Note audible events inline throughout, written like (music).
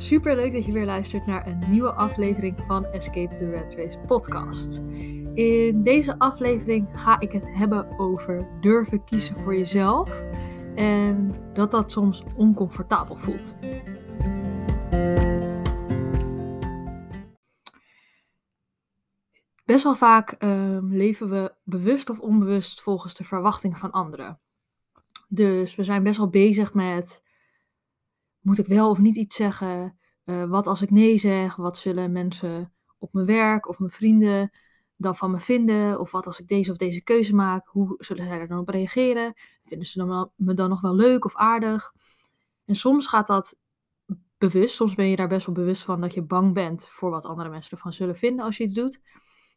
Super leuk dat je weer luistert naar een nieuwe aflevering van Escape the Red Race podcast. In deze aflevering ga ik het hebben over durven kiezen voor jezelf en dat dat soms oncomfortabel voelt. Best wel vaak ehm, leven we bewust of onbewust volgens de verwachtingen van anderen. Dus we zijn best wel bezig met moet ik wel of niet iets zeggen? Uh, wat als ik nee zeg? Wat zullen mensen op mijn werk of mijn vrienden dan van me vinden? Of wat als ik deze of deze keuze maak? Hoe zullen zij er dan op reageren? Vinden ze me dan nog wel leuk of aardig? En soms gaat dat bewust. Soms ben je daar best wel bewust van dat je bang bent voor wat andere mensen ervan zullen vinden als je iets doet.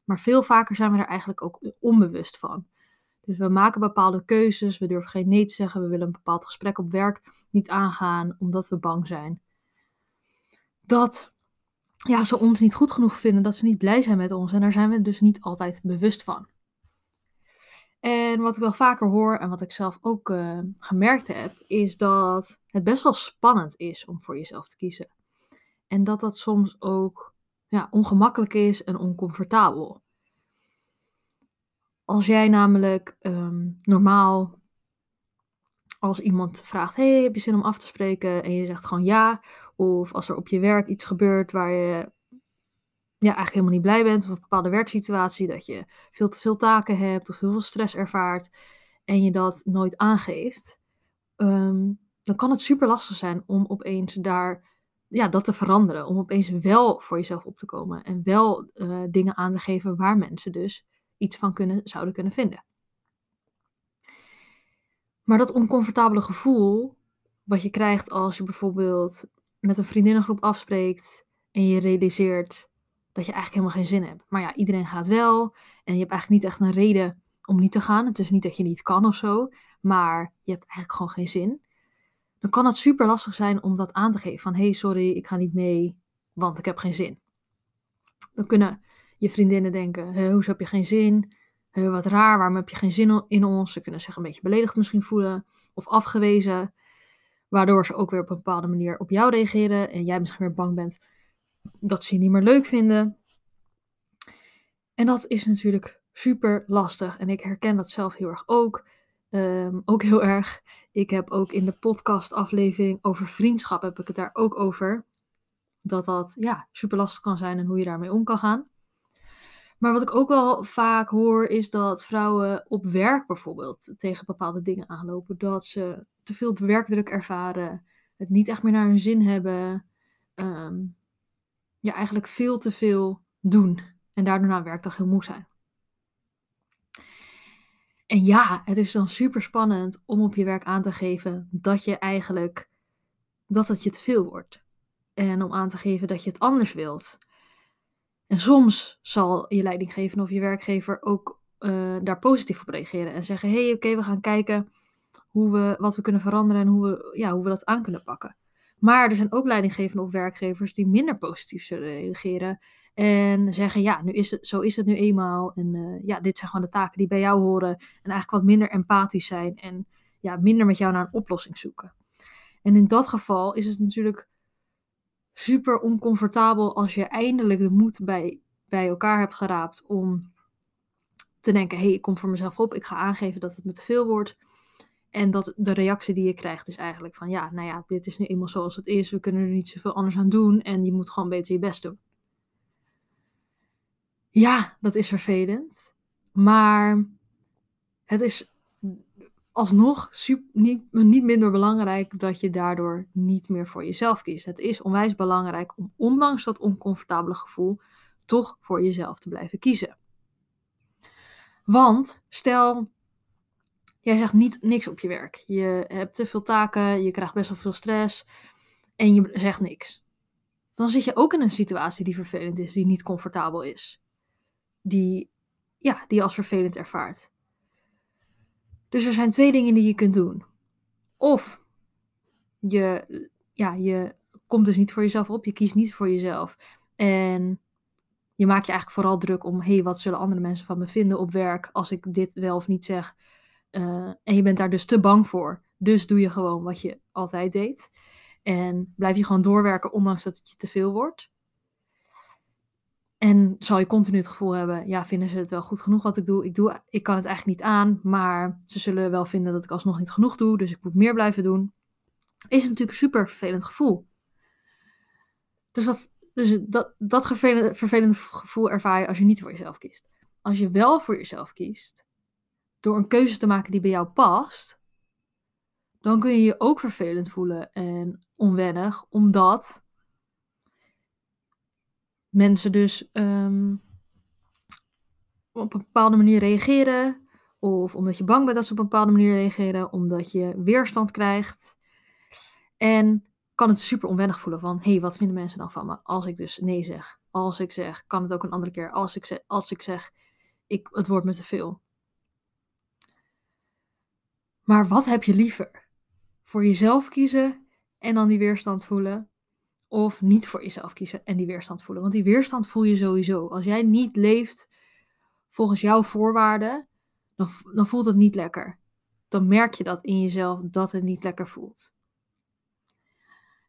Maar veel vaker zijn we er eigenlijk ook onbewust van. Dus we maken bepaalde keuzes, we durven geen nee te zeggen, we willen een bepaald gesprek op werk niet aangaan omdat we bang zijn. Dat ja, ze ons niet goed genoeg vinden, dat ze niet blij zijn met ons en daar zijn we dus niet altijd bewust van. En wat ik wel vaker hoor en wat ik zelf ook uh, gemerkt heb, is dat het best wel spannend is om voor jezelf te kiezen. En dat dat soms ook ja, ongemakkelijk is en oncomfortabel. Als jij namelijk um, normaal, als iemand vraagt: Hey, heb je zin om af te spreken? En je zegt gewoon ja. Of als er op je werk iets gebeurt waar je ja, eigenlijk helemaal niet blij bent. Of een bepaalde werksituatie, dat je veel te veel taken hebt of heel veel stress ervaart. En je dat nooit aangeeft. Um, dan kan het super lastig zijn om opeens daar ja, dat te veranderen. Om opeens wel voor jezelf op te komen. En wel uh, dingen aan te geven waar mensen dus iets van kunnen, zouden kunnen vinden. Maar dat oncomfortabele gevoel, wat je krijgt als je bijvoorbeeld met een vriendinnengroep afspreekt en je realiseert dat je eigenlijk helemaal geen zin hebt. Maar ja, iedereen gaat wel en je hebt eigenlijk niet echt een reden om niet te gaan. Het is niet dat je niet kan of zo, maar je hebt eigenlijk gewoon geen zin. Dan kan het super lastig zijn om dat aan te geven van hey, sorry, ik ga niet mee, want ik heb geen zin. Dan kunnen je vriendinnen denken, hoezo heb je geen zin? wat raar, waarom heb je geen zin in ons? Ze kunnen zich een beetje beledigd misschien voelen of afgewezen. Waardoor ze ook weer op een bepaalde manier op jou reageren. En jij misschien weer bang bent dat ze je niet meer leuk vinden. En dat is natuurlijk super lastig. En ik herken dat zelf heel erg ook. Um, ook heel erg. Ik heb ook in de podcast aflevering over vriendschap heb ik het daar ook over. Dat dat ja, super lastig kan zijn en hoe je daarmee om kan gaan. Maar wat ik ook wel vaak hoor, is dat vrouwen op werk bijvoorbeeld tegen bepaalde dingen aanlopen. Dat ze te veel werkdruk ervaren, het niet echt meer naar hun zin hebben. Um, ja, eigenlijk veel te veel doen. En daardoor na een werkdag heel moe zijn. En ja, het is dan super spannend om op je werk aan te geven dat je eigenlijk dat het je te veel wordt. En om aan te geven dat je het anders wilt. En soms zal je leidinggever of je werkgever ook uh, daar positief op reageren en zeggen: hey, oké, we gaan kijken hoe we, wat we kunnen veranderen en hoe we, ja, hoe we dat aan kunnen pakken. Maar er zijn ook leidinggevenden of werkgevers die minder positief zullen reageren en zeggen: ja, nu is het, zo is het nu eenmaal. En uh, ja, dit zijn gewoon de taken die bij jou horen. En eigenlijk wat minder empathisch zijn en ja, minder met jou naar een oplossing zoeken. En in dat geval is het natuurlijk super oncomfortabel als je eindelijk de moed bij, bij elkaar hebt geraapt om te denken: hé, hey, ik kom voor mezelf op, ik ga aangeven dat het me te veel wordt. En dat de reactie die je krijgt is eigenlijk van: ja, nou ja, dit is nu eenmaal zoals het is, we kunnen er niet zoveel anders aan doen en je moet gewoon beter je best doen. Ja, dat is vervelend, maar het is alsnog super, niet, niet minder belangrijk dat je daardoor niet meer voor jezelf kiest. Het is onwijs belangrijk om, ondanks dat oncomfortabele gevoel, toch voor jezelf te blijven kiezen. Want stel, jij zegt niet niks op je werk. Je hebt te veel taken, je krijgt best wel veel stress en je zegt niks. Dan zit je ook in een situatie die vervelend is, die niet comfortabel is. Die, ja, die je als vervelend ervaart. Dus er zijn twee dingen die je kunt doen. Of je, ja, je komt dus niet voor jezelf op, je kiest niet voor jezelf. En je maakt je eigenlijk vooral druk om, hé, hey, wat zullen andere mensen van me vinden op werk als ik dit wel of niet zeg. Uh, en je bent daar dus te bang voor. Dus doe je gewoon wat je altijd deed. En blijf je gewoon doorwerken, ondanks dat het je te veel wordt. En zal je continu het gevoel hebben, ja, vinden ze het wel goed genoeg wat ik doe? Ik, doe, ik kan het eigenlijk niet aan, maar ze zullen wel vinden dat ik alsnog niet genoeg doe, dus ik moet meer blijven doen. Is natuurlijk een super vervelend gevoel. Dus dat, dus dat, dat vervelende, gevoel ervaar je als je niet voor jezelf kiest. Als je wel voor jezelf kiest, door een keuze te maken die bij jou past, dan kun je je ook vervelend voelen en onwennig, omdat mensen dus um, op een bepaalde manier reageren, of omdat je bang bent dat ze op een bepaalde manier reageren, omdat je weerstand krijgt. En kan het super onwennig voelen van, hé, hey, wat vinden mensen dan van me als ik dus nee zeg? Als ik zeg, kan het ook een andere keer, als ik zeg, als ik zeg ik, het wordt me te veel. Maar wat heb je liever? Voor jezelf kiezen en dan die weerstand voelen? Of niet voor jezelf kiezen en die weerstand voelen? Want die weerstand voel je sowieso. Als jij niet leeft volgens jouw voorwaarden, dan, dan voelt het niet lekker. Dan merk je dat in jezelf dat het niet lekker voelt.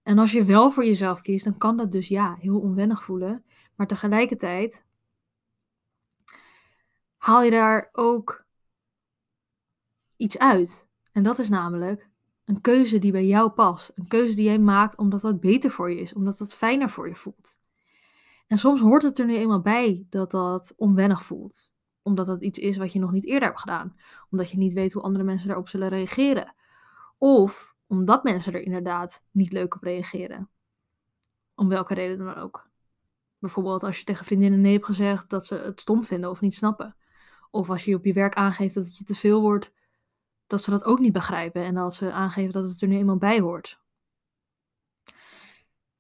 En als je wel voor jezelf kiest, dan kan dat dus ja, heel onwennig voelen. Maar tegelijkertijd haal je daar ook iets uit. En dat is namelijk een keuze die bij jou past. Een keuze die jij maakt omdat dat beter voor je is, omdat dat fijner voor je voelt. En soms hoort het er nu eenmaal bij dat dat onwennig voelt. Omdat dat iets is wat je nog niet eerder hebt gedaan. Omdat je niet weet hoe andere mensen daarop zullen reageren. Of omdat mensen er inderdaad niet leuk op reageren. Om welke reden dan ook. Bijvoorbeeld als je tegen vriendinnen nee hebt gezegd dat ze het stom vinden of niet snappen. Of als je op je werk aangeeft dat het je te veel wordt, dat ze dat ook niet begrijpen en dat ze aangeven dat het er nu eenmaal bij hoort.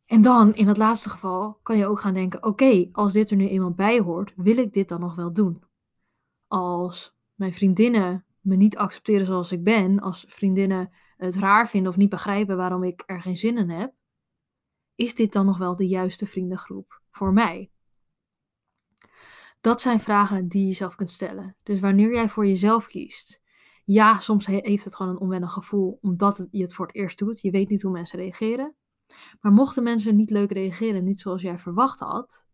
En dan, in het laatste geval, kan je ook gaan denken: oké, als dit er nu eenmaal bij hoort, wil ik dit dan nog wel doen? Als mijn vriendinnen me niet accepteren zoals ik ben, als vriendinnen het raar vinden of niet begrijpen waarom ik er geen zin in heb, is dit dan nog wel de juiste vriendengroep voor mij? Dat zijn vragen die je zelf kunt stellen. Dus wanneer jij voor jezelf kiest, ja, soms heeft het gewoon een onwennig gevoel omdat je het voor het eerst doet. Je weet niet hoe mensen reageren. Maar mochten mensen niet leuk reageren, niet zoals jij verwacht had,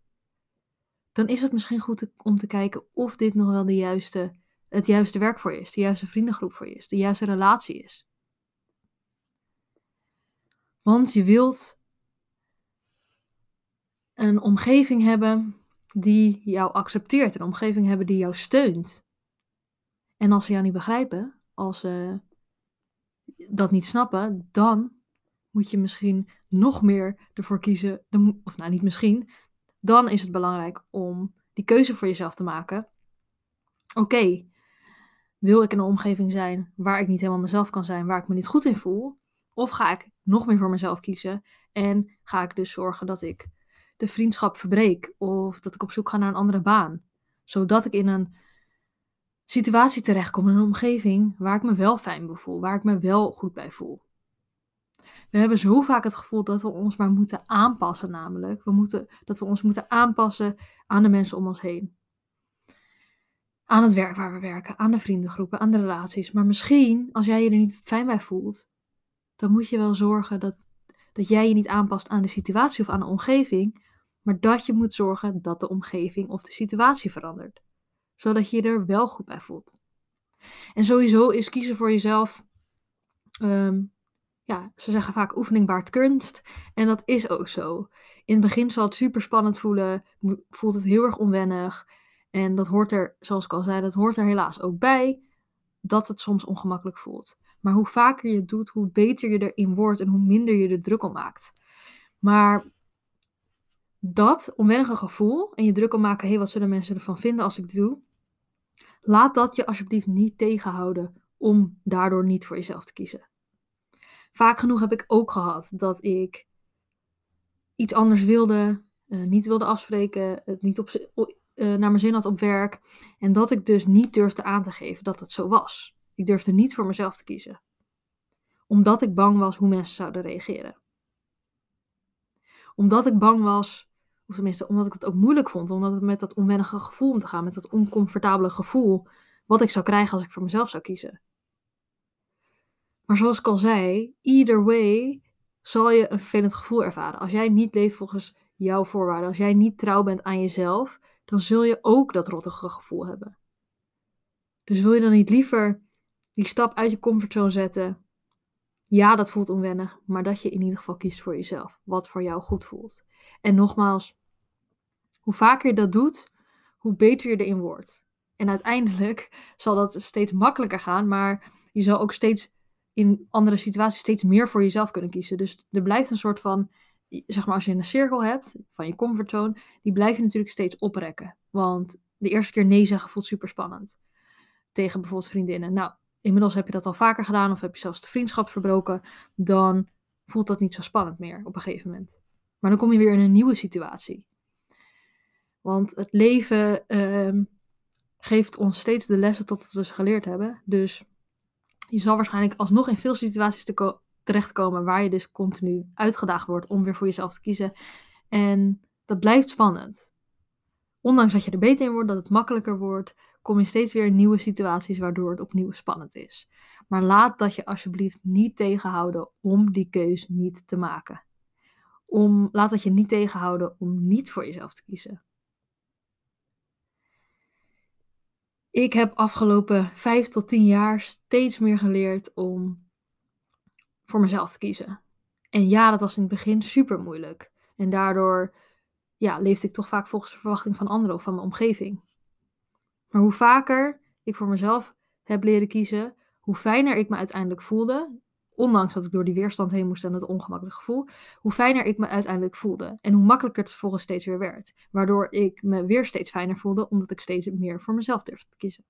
dan is het misschien goed om te kijken of dit nog wel de juiste, het juiste werk voor je is, de juiste vriendengroep voor je is, de juiste relatie is. Want je wilt een omgeving hebben die jou accepteert, een omgeving hebben die jou steunt. En als ze jou niet begrijpen, als ze dat niet snappen, dan moet je misschien nog meer ervoor kiezen, of nou niet misschien, dan is het belangrijk om die keuze voor jezelf te maken. Oké, wil ik in een omgeving zijn waar ik niet helemaal mezelf kan zijn, waar ik me niet goed in voel? Of ga ik nog meer voor mezelf kiezen en ga ik dus zorgen dat ik de vriendschap verbreek of dat ik op zoek ga naar een andere baan. Zodat ik in een situatie terechtkom, in een omgeving waar ik me wel fijn bij voel, waar ik me wel goed bij voel. We hebben zo vaak het gevoel dat we ons maar moeten aanpassen, namelijk. We moeten, dat we ons moeten aanpassen aan de mensen om ons heen. Aan het werk waar we werken, aan de vriendengroepen, aan de relaties. Maar misschien, als jij je er niet fijn bij voelt, dan moet je wel zorgen dat, dat jij je niet aanpast aan de situatie of aan de omgeving, maar dat je moet zorgen dat de omgeving of de situatie verandert. Zodat je je er wel goed bij voelt. En sowieso is kiezen voor jezelf, ehm, ja, ze zeggen vaak oefening baart kunst. En dat is ook zo. In het begin zal het super spannend voelen, voelt het heel erg onwennig. En dat hoort er, zoals ik al zei, dat hoort er helaas ook bij, dat het soms ongemakkelijk voelt. Maar hoe vaker je het doet, hoe beter je erin wordt en hoe minder je er druk om maakt. Maar dat onwennige gevoel en je druk om maken, hé, wat zullen mensen ervan vinden als ik dit doe? Laat dat je alsjeblieft niet tegenhouden om daardoor niet voor jezelf te kiezen. Vaak genoeg heb ik ook gehad dat ik iets anders wilde, uh, niet wilde afspreken, het niet op, uh, naar mijn zin had op werk. En dat ik dus niet durfde aan te geven dat het zo was. Ik durfde niet voor mezelf te kiezen. Omdat ik bang was hoe mensen zouden reageren. Omdat ik bang was of tenminste, omdat ik het ook moeilijk vond. Omdat het met dat onwennige gevoel om te gaan. Met dat oncomfortabele gevoel. Wat ik zou krijgen als ik voor mezelf zou kiezen. Maar zoals ik al zei, either way zal je een vervelend gevoel ervaren. Als jij niet leeft volgens jouw voorwaarden, als jij niet trouw bent aan jezelf, dan zul je ook dat rottige gevoel hebben. Dus wil je dan niet liever die stap uit je comfortzone zetten? Ja, dat voelt onwennig, maar dat je in ieder geval kiest voor jezelf, wat voor jou goed voelt. En nogmaals, hoe vaker je dat doet, hoe beter je erin wordt. En uiteindelijk (laughs) zal dat steeds makkelijker gaan, maar je zal ook steeds in andere situaties steeds meer voor jezelf kunnen kiezen. Dus er blijft een soort van, zeg maar als je een cirkel hebt van je comfortzone, die blijf je natuurlijk steeds oprekken. Want de eerste keer nee zeggen voelt super spannend. Tegen bijvoorbeeld vriendinnen. Nou, inmiddels heb je dat al vaker gedaan of heb je zelfs de vriendschap verbroken, dan voelt dat niet zo spannend meer op een gegeven moment. Maar dan kom je weer in een nieuwe situatie. Want het leven ehm, geeft ons steeds de lessen tot we ze geleerd hebben. Dus je zal waarschijnlijk alsnog in veel situaties te terechtkomen waar je dus continu uitgedaagd wordt om weer voor jezelf te kiezen. En dat blijft spannend. Ondanks dat je er beter in wordt, dat het makkelijker wordt, kom je steeds weer in nieuwe situaties waardoor het opnieuw spannend is. Maar laat dat je alsjeblieft niet tegenhouden om die keus niet te maken. Om, laat dat je niet tegenhouden om niet voor jezelf te kiezen. Ik heb afgelopen vijf tot tien jaar steeds meer geleerd om voor mezelf te kiezen. En ja, dat was in het begin super moeilijk. En daardoor ja, leefde ik toch vaak volgens de verwachting van anderen of van mijn omgeving. Maar hoe vaker ik voor mezelf heb leren kiezen, hoe fijner ik me uiteindelijk voelde. Ondanks dat ik door die weerstand heen moest en het ongemakkelijk gevoel. Hoe fijner ik me uiteindelijk voelde. En hoe makkelijker het vervolgens steeds weer werd. Waardoor ik me weer steeds fijner voelde, omdat ik steeds meer voor mezelf durfde te kiezen.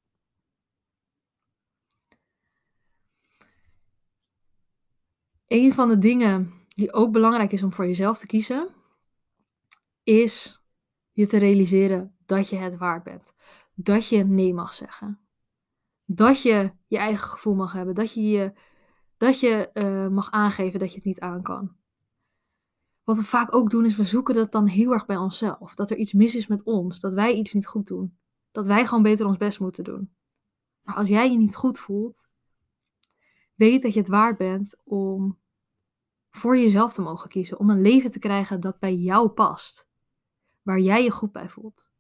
Een van de dingen die ook belangrijk is om voor jezelf te kiezen, is je te realiseren dat je het waard bent. Dat je nee mag zeggen. Dat je je eigen gevoel mag hebben. Dat je, je, dat je uh, mag aangeven dat je het niet aan kan. Wat we vaak ook doen is we zoeken dat dan heel erg bij onszelf. Dat er iets mis is met ons. Dat wij iets niet goed doen. Dat wij gewoon beter ons best moeten doen. Maar als jij je niet goed voelt, weet dat je het waard bent om voor jezelf te mogen kiezen. Om een leven te krijgen dat bij jou past. Waar jij je goed bij voelt.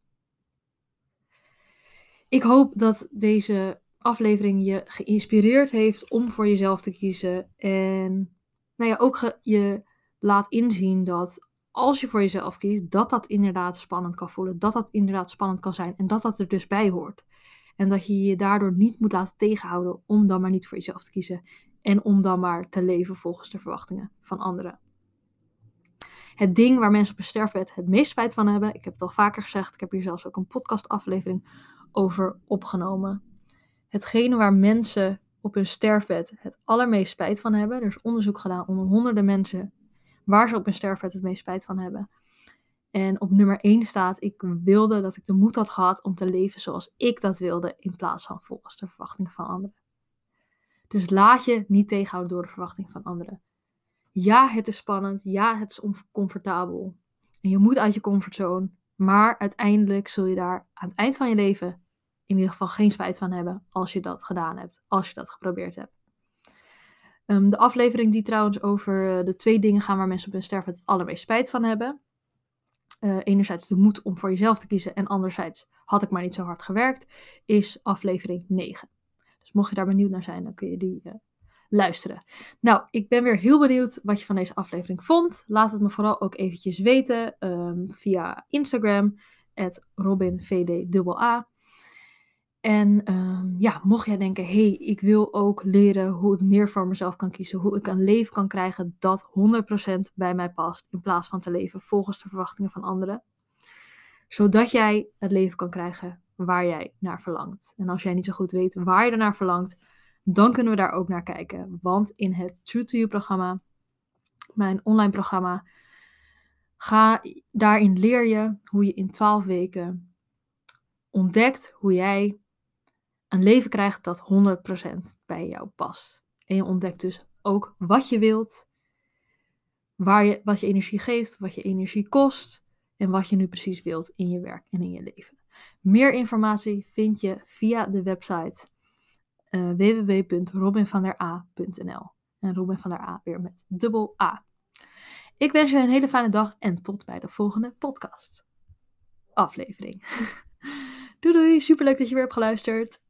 Ik hoop dat deze aflevering je geïnspireerd heeft om voor jezelf te kiezen. En nou ja, ook je laat inzien dat als je voor jezelf kiest, dat dat inderdaad spannend kan voelen. Dat dat inderdaad spannend kan zijn. En dat dat er dus bij hoort. En dat je je daardoor niet moet laten tegenhouden om dan maar niet voor jezelf te kiezen. En om dan maar te leven volgens de verwachtingen van anderen. Het ding waar mensen op een het meest spijt van hebben. Ik heb het al vaker gezegd. Ik heb hier zelfs ook een podcastaflevering over opgenomen. Hetgene waar mensen op hun sterfbed het allermeest spijt van hebben. Er is onderzoek gedaan onder honderden mensen waar ze op hun sterfbed het meest spijt van hebben. En op nummer 1 staat: Ik wilde dat ik de moed had gehad om te leven zoals ik dat wilde, in plaats van volgens de verwachtingen van anderen. Dus laat je niet tegenhouden door de verwachting van anderen. Ja, het is spannend. Ja, het is oncomfortabel. En je moet uit je comfortzone. Maar uiteindelijk zul je daar aan het eind van je leven in ieder geval geen spijt van hebben als je dat gedaan hebt, als je dat geprobeerd hebt. Ehm, de aflevering die trouwens over eh, de twee dingen gaan waar mensen op hun sterven het allermeest spijt van hebben. Uh, enerzijds de moed om voor jezelf te kiezen en anderzijds had ik maar niet zo hard gewerkt, is aflevering 9. Dus mocht je daar benieuwd naar zijn, dan kun je die uh, luisteren. Nou, ik ben weer heel benieuwd wat je van deze aflevering vond. Laat het me vooral ook eventjes weten um, via Instagram, robinvdA. En um, ja, mocht jij denken, hé, hey, ik wil ook leren hoe ik meer voor mezelf kan kiezen, hoe ik een leven kan krijgen dat 100% bij mij past, in plaats van te leven volgens de verwachtingen van anderen. Zodat jij het leven kan krijgen waar jij naar verlangt. En als jij niet zo goed weet waar je ernaar verlangt, dan kunnen we daar ook naar kijken. Want in het True to You programma, mijn online programma, ga, daarin leer je hoe je in 12 weken ontdekt hoe jij een leven krijgt dat 100% bij jou past. En je ontdekt dus ook wat je wilt, waar je, wat je energie geeft, wat je energie kost en wat je nu precies wilt in je werk en in je leven. Meer informatie vind je via de website uh, www.robinvandera.nl. En Robin van der A weer met dubbel A. Ik wens je een hele fijne dag en tot bij de volgende podcast. Aflevering. (laughs) doei doei, superleuk dat je weer hebt geluisterd.